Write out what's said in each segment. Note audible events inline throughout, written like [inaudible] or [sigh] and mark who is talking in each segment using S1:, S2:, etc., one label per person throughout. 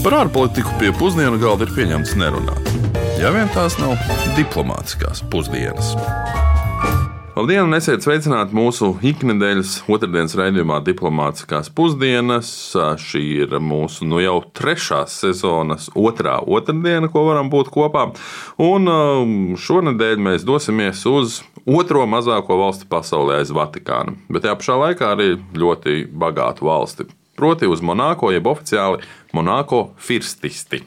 S1: Par ārpolitiku pie pusdienu galda ir pieņemts nerunāt. Ja vien tās nav diplomātiskās pusdienas. Labdien, un esiet sveicināti mūsu iknedēļas otrdienas raidījumā Diplomātiskās pusdienas. Šī ir mūsu nu jau trešās sezonas otrā otrdiena, ko varam būt kopā. Un šonadēļ mēs dosimies uz otro mazāko valsti pasaulē aiz Vatikāna, bet tajā pašā laikā arī ļoti bagātu valsti. Proti uz Monako, jeb oficiāli Monako firstisti.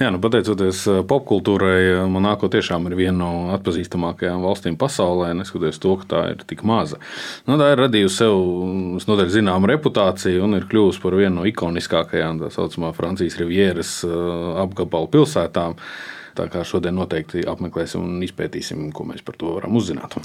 S2: Jā, nu, pateicoties eh, popkultūrai, eh, Monako tiešām ir viena no atpazīstamākajām valstīm pasaulē, neskatoties to, ka tā ir tik maza. Nu, tā ir radījusi sev noteikti zināmu reputāciju un ir kļuvusi par vienu no ikoniskākajām tā saucamā Francijas Rivieras eh, apgabalu pilsētām. Tā kā šodien noteikti apmeklēsim un izpētīsim, ko mēs par to varam uzzināt.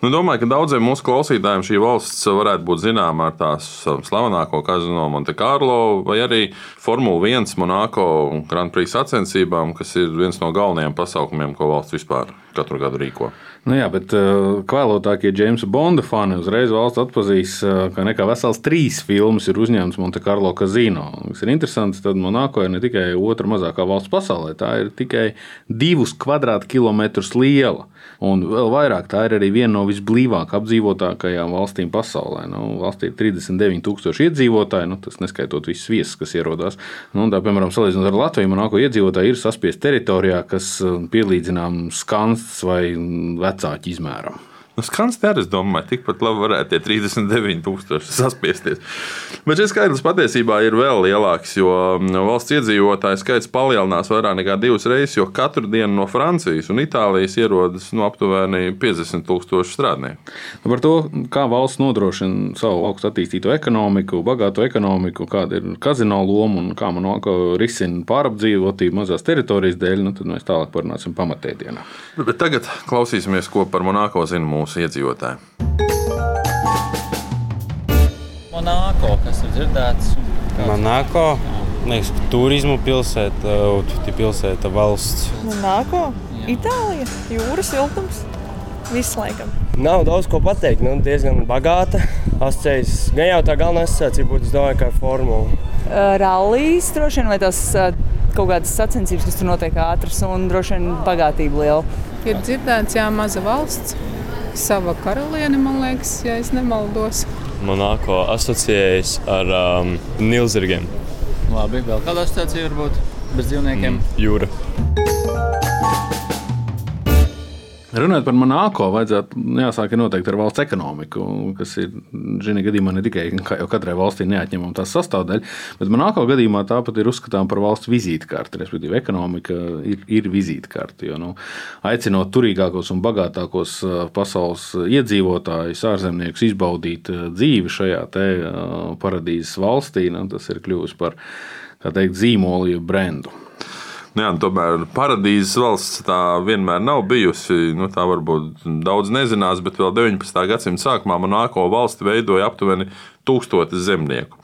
S1: Nu, domāju, ka daudziem mūsu klausītājiem šī valsts varētu būt zināma ar tās slavenāko kazino Monte Carlo vai arī Formula 1 Monako Grand Prix sacensībām, kas ir viens no galvenajiem pasākumiem, ko valsts vispār katru gadu rīko.
S2: Nu jā, bet uh, kvēlotākie Jamesa Bonda fani uzreiz valsts atpazīs, uh, ka nekā vesels trīs filmas ir uzņemtas Monte Carlo kazino. Tas ir interesanti, tad Monako ir ne tikai otra mazākā valsts pasaulē, tā ir tikai divus kvadrātkilometrus liela. Un vēl vairāk tā ir arī viena no visblīvāk apdzīvotākajām valstīm pasaulē. Nu, valstī ir 39,000 iedzīvotāji, nu, tas neskaitot visus viesus, kas ierodās. Nu, tā, piemēram, salīdzinot ar Latviju, manāko iedzīvotāji ir saspiesti teritorijā, kas uh, pielīdzinām skansts vai vecāku izmēram.
S1: Nu, skans te arī, es domāju, tikpat labi varētu tie 39,000 saspiesties. Bet šis skaitlis patiesībā ir vēl lielāks, jo mm, valsts iedzīvotāju skaits palielinās vairāk nekā divas reizes, jo katru dienu no Francijas un Itālijas ierodas no nu, aptuveni 50,000 strādnieku.
S2: Nu, par to, kā valsts nodrošina savu augstu attīstīto ekonomiku, bagātu ekonomiku, kāda ir kazino loma un kā man risina pārapdzīvotību mazās teritorijas dēļ, nu, tad mēs tālāk parunāsim pamatēdienā.
S1: Bet tagad klausīsimies, ko par Monako zina mūsu mūsu iedzīvotāji.
S3: Monako, kas ir dzirdēts?
S4: Monako, liekas, turismu pilsēta, pilsēta valsts.
S5: Monako, Itālija, jūras siltums. Viss laikam.
S6: Nav daudz ko pateikt. Nu, diezgan bagāta. Asociējas gan jau tā galvenā asociācija būtu, es domāju, kā formula.
S5: Uh, Rallijas droši vien vai tās uh, kaut kādas sacensības, kas tur notiek ātras un droši vien bagātība liela.
S7: Ir dzirdēts, jā, maza valsts sava karaliene, man liekas, ja es nemaldos.
S8: Monako asociējas ar um, nilzirgiem.
S3: Labi, vēl kāda asociācija var būt bez dzīvniekiem? Mm,
S8: jūra.
S2: Runājot par Monako, vajadzētu jāsāk noteikti ar valsts ekonomiku, kas ir šī gadījumā ne tikai katrai valstī neatņemama tās sastāvdaļa, bet Monako gadījumā tāpat ir uzskatāms par valsts vizītkarti. Respektīvi, ekonomika ir, ir vizītkarti. Jo, nu, aicinot turīgākos un bagātākos pasaules iedzīvotājus, ārzemniekus izbaudīt dzīvi šajā paradīzes valstī, nu, tas ir kļuvis par teikt, zīmolu, jeb brendu.
S1: Nu, jā, tomēr paradīzes valsts tā vienmēr nav bijusi. Nu, tā varbūt daudz nezinās, bet vēl 19. gadsimta sākumā Monako valsti veidoja aptuveni tūkstotis zemnieku.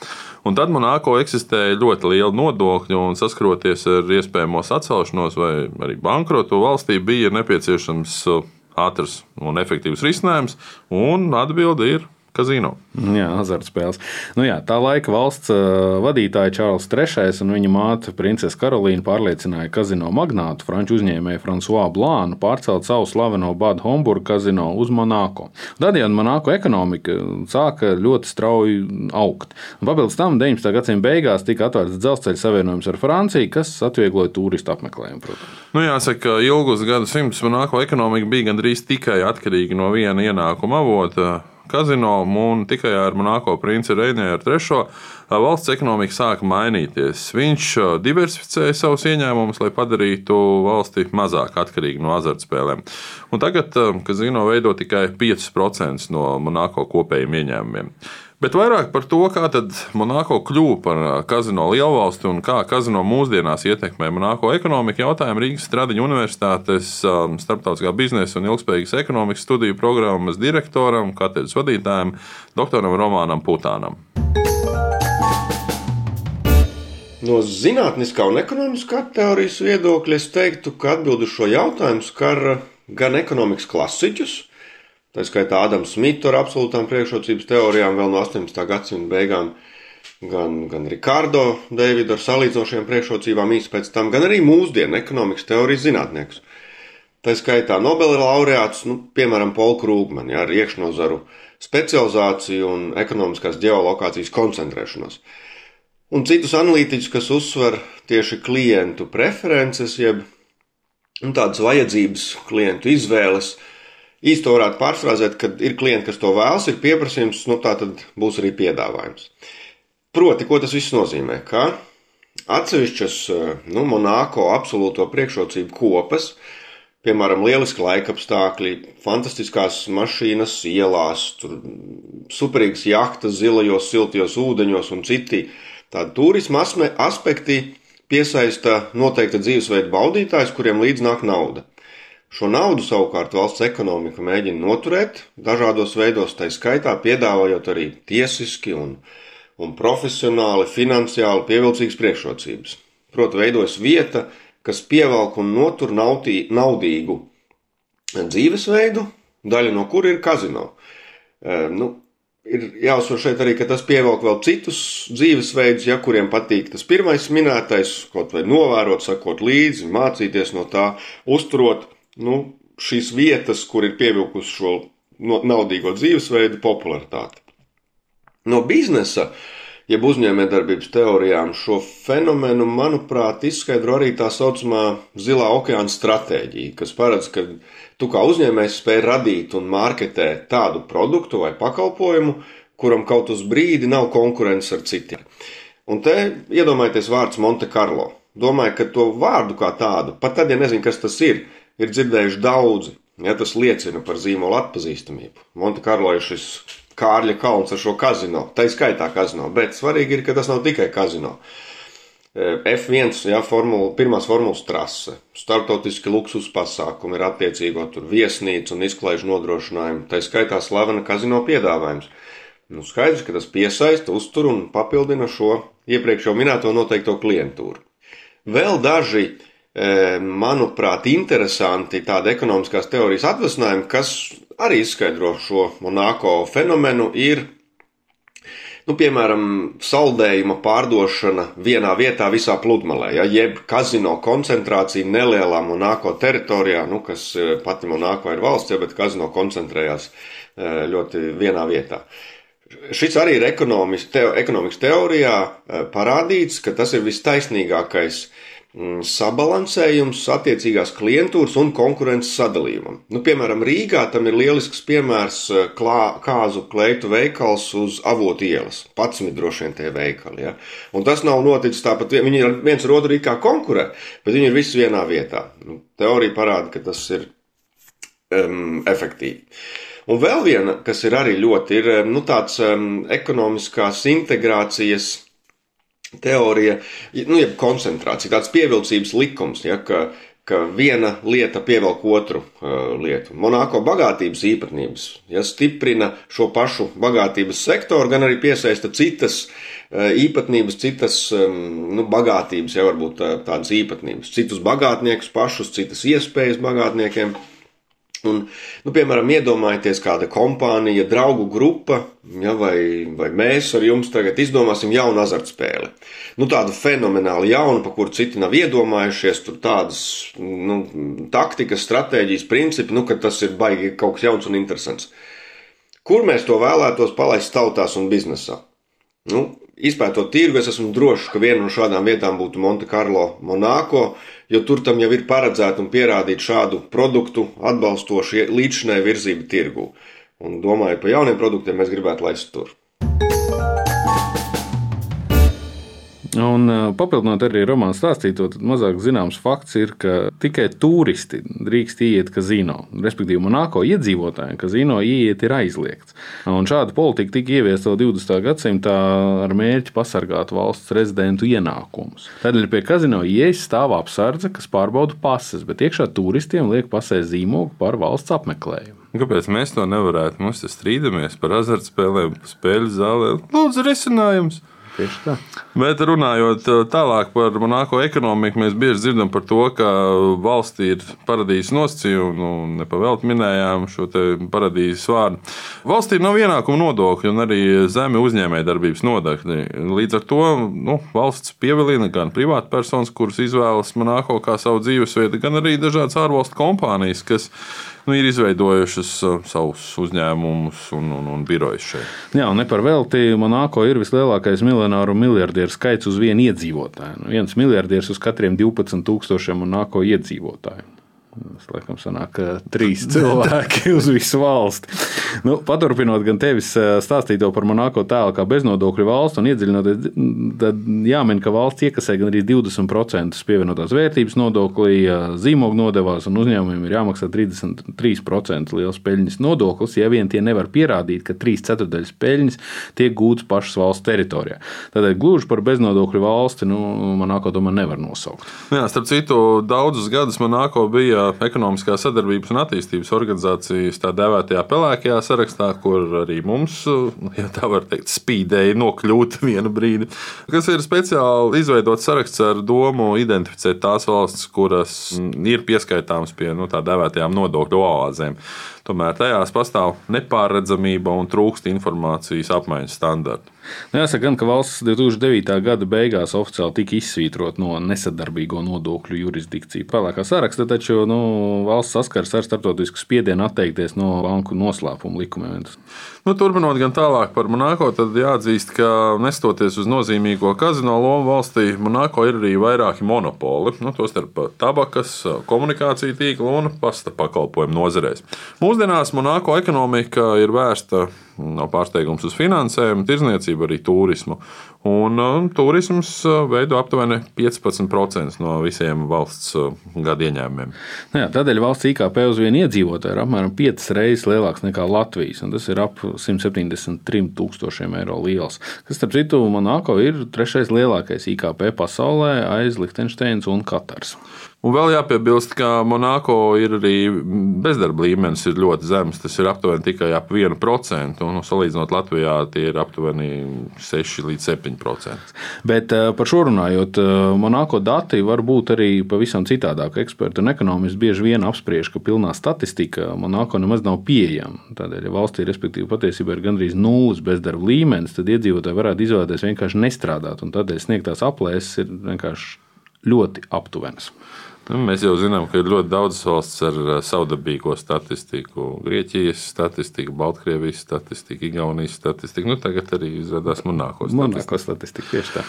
S1: Un tad Monako eksistēja ļoti liela nodokļa, un saskroties ar iespējamos atcelšanos vai arī bankrotu valstī, bija nepieciešams ātrs un efektīvs risinājums, un atbilde ir kazino.
S2: Jā, azartspēles. Nu, jā, tā laika valsts uh, vadītāja Čārlis III un viņa māte Princese Karolīna pārliecināja kazino magnātu franču uzņēmēju François Blānu pārcelt savu slaveno Badu Homburgu kazino uz Monako. Tādējādi Monako ekonomika sāka ļoti strauji augt. Papildus tam 19. gadsimta beigās tika atvērts dzelzceļa savienojums ar Franciju, kas atviegloja turistu apmeklējumu. Protams.
S1: Nu, jāsaka, ilgus gadsimtus Monako ekonomika bija gandrīz tikai atkarīga no viena ienākuma avota kazino un tikai ar Monako princi Reinieru III valsts ekonomika sāka mainīties. Viņš diversificēja savus ieņēmumus, lai padarītu valsti mazāk atkarīgu no azartspēlēm. Un tagad kazino veido tikai 5% no Monako kopējiem ieņēmumiem. Bet vairāk par to, kā Monako kļuva par kazino lielvalsti un kā kazino mūsdienās ietekmē Monako ekonomiku, jautājumu Rīgas Stradiņa Universitātes starptautiskā biznesa un ilgspējīgas ekonomikas studiju programmas direktoram, katedras vadītājam, doktoram Romānam Putānam.
S9: No zinātniskā un ekonomiskā teorijas viedokļa es teiktu, ka atbildi šo jautājumu skar gan ekonomikas klasiķus, Tā skaitā Ādams Smits ar absolūtām priekšrocības teorijām vēl no 18. gadsimta beigām, gan, gan Rikārdo Deividu ar salīdzinošiem priekšrocībām īsi pēc tam, gan arī mūsdienu ekonomikas teorijas zinātniekus. Tā skaitā Nobela laureāts, nu, piemēram, Paul Krūgman, ja, ar iekšnozaru specializāciju un ekonomiskās geolokācijas koncentrēšanos. Un citus analītiķus, kas uzsver tieši klientu preferences, jeb nu, tādas vajadzības, klientu izvēles. Īsti varētu pārfrāzēt, ka ir klienti, kas to vēlas, ir pieprasījums, nu tā tad būs arī piedāvājums. Proti, ko tas viss nozīmē? Ka atsevišķas nu, monēto absolūto priekšrocību kopas, piemēram, lieliski laikapstākļi, fantastiskās mašīnas ielās, superīgas jahtas zilajos, siltajos ūdeņos un citi tādi turisma aspekti piesaista noteikta dzīvesveida baudītājus, kuriem līdz nāk nauda. Šo naudu savukārt valsts ekonomika mēģina noturēt dažādos veidos, tā skaitā piedāvājot arī tiesiski un, un profesionāli, finansiāli pievilcīgas priekšrocības. Proti, veidojas vieta, kas pievelk un notur nautī, naudīgu dzīvesveidu, daļa no kura ir kazino. E, nu, ir jāuzsver šeit arī, ka tas pievelk vēl citus dzīvesveidus, ja kuriem patīk tas pirmais minētais, kaut vai novērot, sakot līdzi, mācīties no tā, uzturot nu, šīs vietas, kur ir pievilkusi šo naudīgo dzīvesveidu popularitāti. No biznesa, jeb uzņēmējdarbības teorijām, šo fenomenu, manuprāt, izskaidro arī tā saucamā zilā okeāna stratēģija, kas paredz, ka tu kā uzņēmējs spēj radīt un marketēt tādu produktu vai pakalpojumu, kuram kaut uz brīdi nav konkurence ar citiem. Un te iedomājieties vārds Monte Carlo. Domāju, ka to vārdu kā tādu, pat tad, ja nezinu, kas tas ir, ir dzirdējuši daudzi. Ja, tas liecina par zīmola atpazīstamību. Monte Carlo ir šis kārļa kalns ar šo kazino, tā ir skaitā kazino, bet svarīgi ir, ka tas nav tikai kazino. F1, ja, formula, pirmās formulas trase, startautiski luksus pasākumi, ir attiecīgo tur viesnīca un izklaižu nodrošinājumi, tā skaitā slavena kazino piedāvājums. Nu, skaidrs, ka tas piesaista, uztur un papildina šo iepriekš jau minēto noteikto klientūru. Vēl daži, manuprāt, interesanti tādi ekonomiskās teorijas atvasinājumi, kas arī izskaidro šo monēto fenomenu, ir nu, piemēram, saldējuma pārdošana vienā vietā visā pludmalē, ja, jeb kazino koncentrācija nelielā monēto teritorijā, nu, kas e, pati monēto ir valsts, ja, bet kazino koncentrējās e, ļoti vienā vietā. Šis arī ir ekonomikas teorijā e, parādīts, ka tas ir vistaisnīgākais uh, sabalansējums attiecīgās klientūras un konkurences sadalījumam. Nu, piemēram, Rīgā tam ir lielisks piemērs eh, klā, kāzu kleitu veikals uz avotu ielas. Pats ir droši vien tie veikali. Ja? Un tas nav noticis tāpat, viņi ir viens ar otru kā konkurē, bet viņi ir visi vienā vietā. Nu, teorija parāda, ka tas ir um, efektīvi. Un vēl viena, kas ir arī ļoti, ir nu, tāds um, ekonomiskās integrācijas teorija, nu, jeb koncentrācija, tāds pievilcības likums, ja, ka, ka viena lieta pievelk otru uh, lietu. Monako bagātības īpatnības ja, stiprina šo pašu bagātības sektoru, gan arī piesaista citas uh, īpatnības, citas um, nu, bagātības, ja varbūt tā, tādas īpatnības, citus bagātniekus pašus, citas iespējas bagātniekiem. Un, nu, piemēram, iedomājieties, kāda kompānija, draugu grupa, ja, vai, vai mēs ar jums tagad izdomāsim jaunu azartspēli. Nu, tādu fenomenāli jaunu, pa kuru citi nav iedomājušies, tur tādas nu, taktikas, stratēģijas, principi, nu, ka tas ir baigi kaut kas jauns un interesants. Kur mēs to vēlētos palaist tautās un biznesā? Nu, izpētot tirgu, es esmu drošs, ka viena no šādām vietām būtu Monte Carlo, Monako, jo tur tam jau ir paredzēta un pierādīta šādu produktu atbalstoša līdzšinēja virzība tirgu. Un domāju, par jauniem produktiem mēs gribētu laist tur.
S2: Un papildinot arī romānu stāstīto, tad mazāk zināms fakts ir, ka tikai turisti drīkst iet kazino. Respektīvi, Monako iedzīvotājiem kazino iet ir aizliegts. Un šāda politika tika ieviesta vēl 20. gadsimtā ar mērķi pasargāt valsts rezidentu ienākumus. Tādēļ pie kazino ieejas stāv apsardze, kas pārbauda pases, bet iekšā turistiem liek pasē zīmogu par valsts apmeklējumu.
S1: Kāpēc mēs to nevarētu? Mēs strīdamies par azartspēlēm, spēļu zālē. Lūdzu, risinājums!
S2: Tieši tā.
S1: Bet runājot uh, tālāk par Monako ekonomiku, mēs bieži dzirdam par to, ka valstī ir paradīzes nosacījumi, nu, nepavēlti minējām šo paradīzes vārdu. Valstī nav ienākuma nodokļu un arī zemi uzņēmējdarbības nodokļi. Līdz ar to nu, valsts pievilina gan privātpersonas, kuras izvēlas Monako kā savu dzīvesvietu, gan arī dažādas ārvalstu kompānijas, kas nu, ir izveidojušas uh, savus uzņēmumus un, un, un birojus šeit.
S2: Jā, un ne par velti Monako ir vislielākais miljonāru un miljardieru skaits uz vienu iedzīvotāju. Nu, viens miljardieris uz katriem 12,000 Monako iedzīvotāju. Tas laikam sanāk trīs [laughs] cilvēki uz visu valsti. Nu, paturpinot gan tevis stāstīto par Monako tēlu kā beznodokļu valstu un iedziļinoties, tad jāmin, ka valsts iekasē gan arī 20% pievienotās vērtības nodoklī, zīmogu nodevās un uzņēmumiem ir jāmaksā 33% liels peļņas nodoklis, ja vien tie nevar pierādīt, ka 3 ceturdaļas peļņas tiek gūtas pašas valsts teritorijā. Tādēļ gluži par beznodokļu valsti nu, Monako tomēr nevar nosaukt.
S1: Jā, starp citu, daudzus gadus Monako bija ekonomiskā sadarbības un attīstības organizācijas tā dēvētajā pelēkajā sarakstā, kur arī mums, ja tā var teikt, spīdēja nokļūt [laughs] vienu brīdi. Kas ir speciāli izveidots saraksts ar domu identificēt tās valstis, kuras ir pieskaitāmas pie nu, tā dēvētajām nodokļu oāzēm. Tomēr tajās pastāv nepārredzamība un trūkst informācijas apmaiņas standartu.
S2: Nu, jāsaka, gan, ka valsts 2009. gada beigās oficiāli tika izsvītrota no nesadarbīgo nodokļu jurisdikciju pelēkā saraksta, taču nu, valsts saskars ar starptautisku spiedienu atteikties no banku noslēpuma likumiem.
S1: Nu, turpinot gan tālāk par Monako, tad jāatzīst, ka nestoties uz nozīmīgo kazino lomu valstī, Monako ir arī vairāki monopoli, nu, tostarp tabakas, komunikāciju tīkla un pasta pakalpojumu nozarēs. Mūsdienās Monako ekonomika ir vērsta Nav pārsteigums uz finansēm, tirzniecību, arī turismu. Un, un turisms uh, veido aptuveni 15% no visiem valsts uh, gada ieņēmumiem.
S2: Nu jā, tādēļ valsts IKP uz vienu iedzīvotāju ir apmēram 5 reizes lielāks nekā Latvijas, un tas ir ap 173 tūkstošiem eiro liels. Kas, starp citu, Monako ir trešais lielākais IKP pasaulē aiz Liechtensteins un Katars.
S1: Un vēl jāpiebilst, ka Monako ir arī bezdarba līmenis ir ļoti zems. Tas ir aptuveni tikai ap 1%. Un, salīdzinot Latvijā, tie ir aptuveni 6 līdz 7%.
S2: Bet eh, par šo runājot, eh, Monako dati var būt arī pavisam citādāk. Eksperti un ekonomisti bieži vien apspriež, ka pilnā statistika Monako nemaz nav pieejama. Tādēļ, ja valstī respektīvi patiesībā ir gandrīz nulles bezdarba līmenis, tad iedzīvotāji varētu izvēlēties vienkārši nestrādāt. Tādēļ sniegtās aplēses ir vienkārši ļoti aptuvenas.
S1: Nu, mēs jau zinām, ka ir ļoti daudz valsts ar savdabīgo statistiku. Grieķijas statistika, Baltkrievijas statistika, Igaunijas statistika. Nu, tagad arī izrādās Monako
S2: statistika. Monako statistika tieši tā.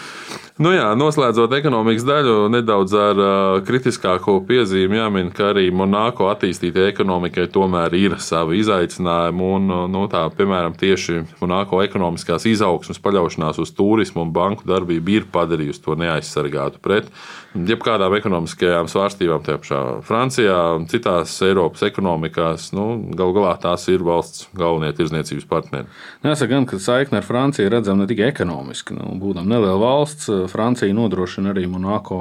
S1: Nu jā, noslēdzot ekonomikas daļu, nedaudz ar uh, kritiskāko piezīmi jāmin, ka arī Monako attīstītajai ekonomikai tomēr ir savi izaicinājumi. Un, nu, tā, piemēram, tieši Monako ekonomiskās izaugsmas paļaušanās uz turismu un banku darbību ir padarījusi to neaizsargātu pret jebkādām ekonomiskajām svārstībām svārstībām, tajā pašā Francijā un citās Eiropas ekonomikās. Nu, Galu galā tās ir valsts galvenie tirzniecības partneri.
S2: Jāsaka, gan, ka saikne ar Franciju redzama ne tikai ekonomiski. Nu, būdam neliela valsts, Francija nodrošina arī Monako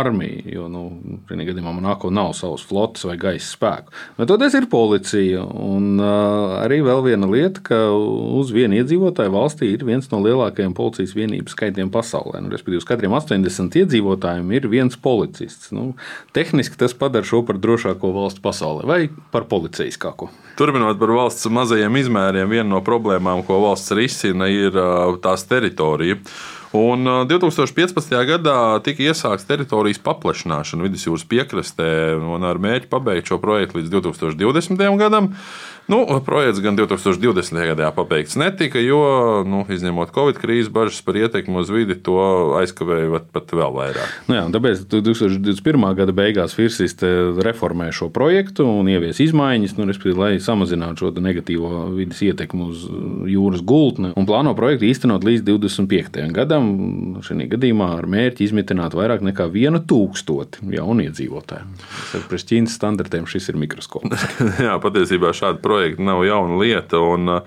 S2: armiju, jo nu, vienā gadījumā Monako nav savas flotes vai gaisa spēku. Bet toties ir policija. Un uh, arī vēl viena lieta, ka uz vienu iedzīvotāju valstī ir viens no lielākajiem policijas vienību skaitiem pasaulē. Nu, respektīvi, katriem 80 iedzīvotājiem ir viens policists. Nu, Tehniski tas padara šo par drošāko valstu pasaulē vai par policijaskāko.
S1: Turpinot par valsts mazajiem izmēriem, viena no problēmām, ko valsts risina, ir tās teritorija. Un 2015. gadā tika iesākts teritorijas paplašināšana vidusjūras piekrastē, un ar mērķi pabeigt šo projektu līdz 2020. gadam. Nu, projekts gan 2020. gadā pabeigts netika, jo, nu, izņemot Covid krīzi, bažas par ietekmi uz vidi to aizkavēja pat, vēl vairāk.
S2: Nu jā, tāpēc 2021. gada beigās Firsīs reformē šo projektu un ievies izmaiņas, nu, lai samazinātu šo negatīvo vidas ietekmi uz jūras gultni. Un plāno projektu īstenot līdz 25. gadam, šī gadījumā ar mērķi izmitināt vairāk nekā vienu tūkstoti jaunu iedzīvotāju. Pēc Ķīnas standartiem šis ir mikroskops. [laughs]
S1: jā, patiesībā šādi projekti projekti nav jauna lieta. Un, uh,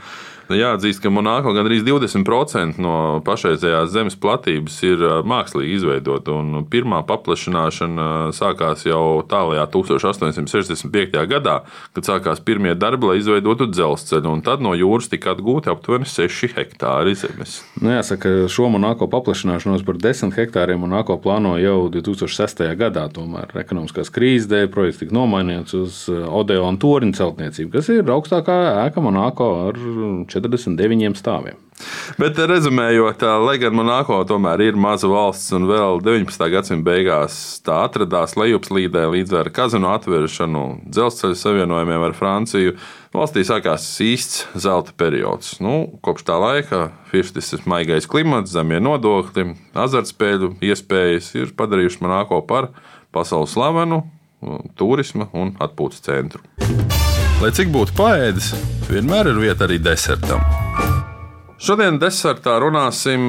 S1: Jāatzīst, ka Monako gandrīz 20% no pašreizējās zemes platības ir mākslīgi izveidota. Pirmā paplašināšana sākās jau tālākajā 1865. gadā, kad sākās pirmie darbi, lai izveidotu dzelzceļu. Tad no jūras tika atgūti aptuveni 6 hektāri zemes.
S2: Nu, jāsaka, šo Monako paplašināšanos par 10 hektāriem Monako plāno jau 2006. gadā. Tomēr ekonomiskās krīzes dēļ projekts tika nomainīts uz Odeona torņa celtniecību, kas ir augstākā ēka Monako ar 49 stāviem.
S1: Bet rezumējot, lai gan Monako tomēr ir maza valsts un vēl 19. gadsimta beigās tā atradās lejupslīdē līdz ar kazino atvēršanu, dzelzceļa savienojumiem ar Franciju, valstī sākās īsts zelta periods. Nu, kopš tā laika firstis maigais klimats, zemie nodokļi, azartspēļu iespējas ir padarījuši Monako par pasaules slavenu turisma un atpūtas centru. Lai cik būtu paēdis, vienmēr ir vieta arī desertam. Šodien desertā runāsim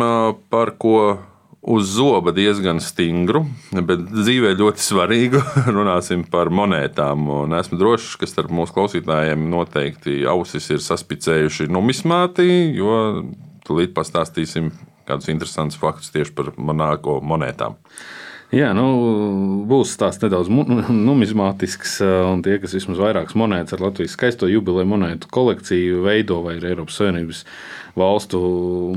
S1: par ko uz zoba diezgan stingru, bet dzīvē ļoti svarīgu. [laughs] Runāsim par monētām. Esmu drošs, ka starp mūsu klausītājiem noteikti ausis ir saspicējuši numismāti, jo tūlīt pastāstīsim kādus interesantus faktus tieši par monētām.
S2: Jā, nu, būs tāds nedaudz numizmātisks, un tie, kas vismaz vairākas monētas ar Latvijas skaisto jubileju monētu kolekciju veido vai ir Eiropas Savienības valstu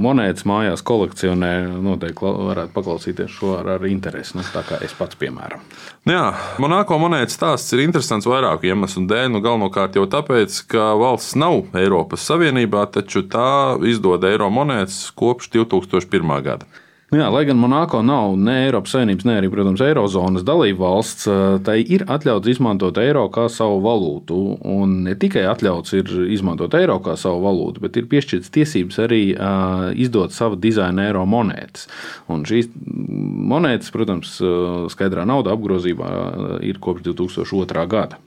S2: monētas mājās kolekcionē, noteikti varētu paklausīties šo ar, ar interesi. Nu, tā kā es pats, piemēram.
S1: Nu jā, Monako monētas stāsts ir interesants vairāku iemeslu dēļ. Nu, galvenokārt jau tāpēc, ka valsts nav Eiropas Savienībā, taču tā izdod eiro monētas kopš 2001. gada.
S2: Nu jā, lai gan Monako nav ne Eiropas Savienības, ne arī, protams, Eirozonas dalība valsts, tai ir atļauts izmantot eiro kā savu valūtu. Un ne tikai atļauts ir izmantot eiro kā savu valūtu, bet ir piešķirts tiesības arī uh, izdot savu dizaina eiro monētas. Un šīs monētas, protams, skaidrā nauda apgrozībā ir kopš 2002. gada.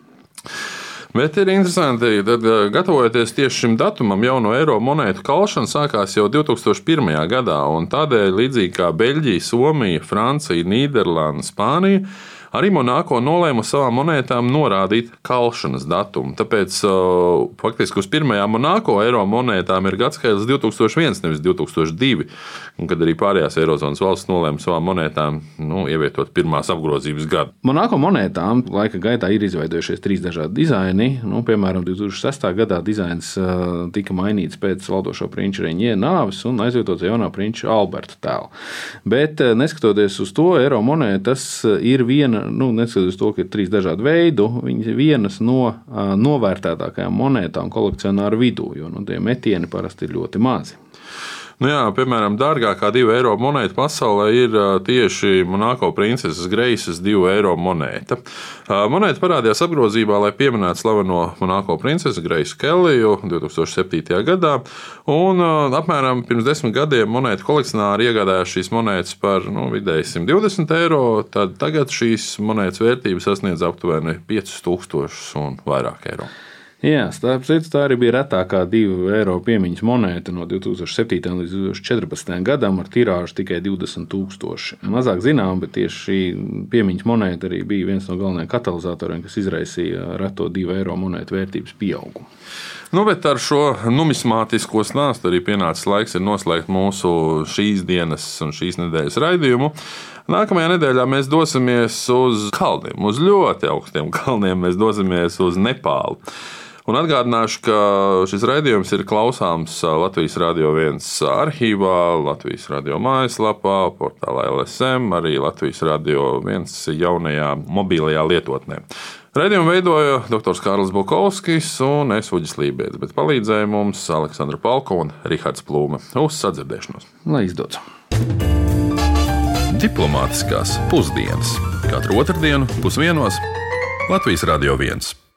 S1: Bet ir interesanti, ka gatavojoties tieši šim datumam, jauno eiro monētu kalšana sākās jau 2001. gadā. Tādēļ, līdzīgi kā Beļģija, Somija, Francija, Nīderlanda, Spānija, Arī Monako nolēma savām monētām norādīt kalšanas datumu. Tāpēc uh, faktiski uz pirmajām Monako eiro monētām ir gadsimts 2001, nevis 2002. Un kad arī pārējās Eirozonas valsts nolēma savām monētām nu, ievietot pirmās apgrozības gadu.
S2: Monako monētām laika gaitā ir izveidojušies trīs dažādi dizaini. Nu, piemēram, 2006. gadā dizains uh, tika mainīts pēc valdošo prinča Reņģie nāves un aizvietots jaunā prinča Alberta tēlu. Bet uh, neskatoties uz to, eiro monētas ir viena nu, neskatoties to, ka ir trīs dažādi veidi, viņas ir vienas no novērtētākajām monētām kolekcionāru vidū, jo nu, tie metieni parasti ir ļoti mazi.
S1: Nu jā, piemēram, dārgākā divu eiro monēta pasaulē ir tieši Monako princeses Greisas divu eiro monēta. Monēta parādījās apgrozībā, lai pieminētu slaveno Monako princesi Greisu Kelliju 2007. gadā. Un apmēram pirms desmit gadiem monētu kolekcionāri iegādājās šīs monētas par nu, vidēji 120 eiro. Tagad šīs monētas vērtība sasniedz aptuveni 5000 un vairāk eiro.
S2: Jā, starp citu, tā arī bija retākā divu eiro piemiņas monēta no 2007. līdz 2014. gadam ar tirāžu tikai 20,000. Mazāk zinām, bet tieši šī piemiņas monēta arī bija viens no galvenajiem katalizatoriem, kas izraisīja reto divu eiro monētu vērtības pieaugumu.
S1: Nu, bet ar šo numismātisko stāstu arī pienācis laiks noslēgt mūsu šīs dienas un šīs nedēļas raidījumu. Nākamajā nedēļā mēs dosimies uz kalniem, uz ļoti augstiem kalniem. Mēs dosimies uz Nepālu. Un atgādināšu, ka šis raidījums ir klausāms Latvijas Rādio 1 arhīvā, Latvijas Rādio mājaslapā, portālā LSM, arī Latvijas Rādio 1 jaunajā mobilajā lietotnē. Raidījumu veidoja dr. Kārlis Bukovskis un es Uģis Lībijams, bet palīdzēja mums Aleksandra Palko un Rihards Plūme. Uz sadzirdēšanos!
S2: Lai izdodas!
S1: Diplomātiskās pusdienas katru otrdienu pusdienos Latvijas Rādio 1.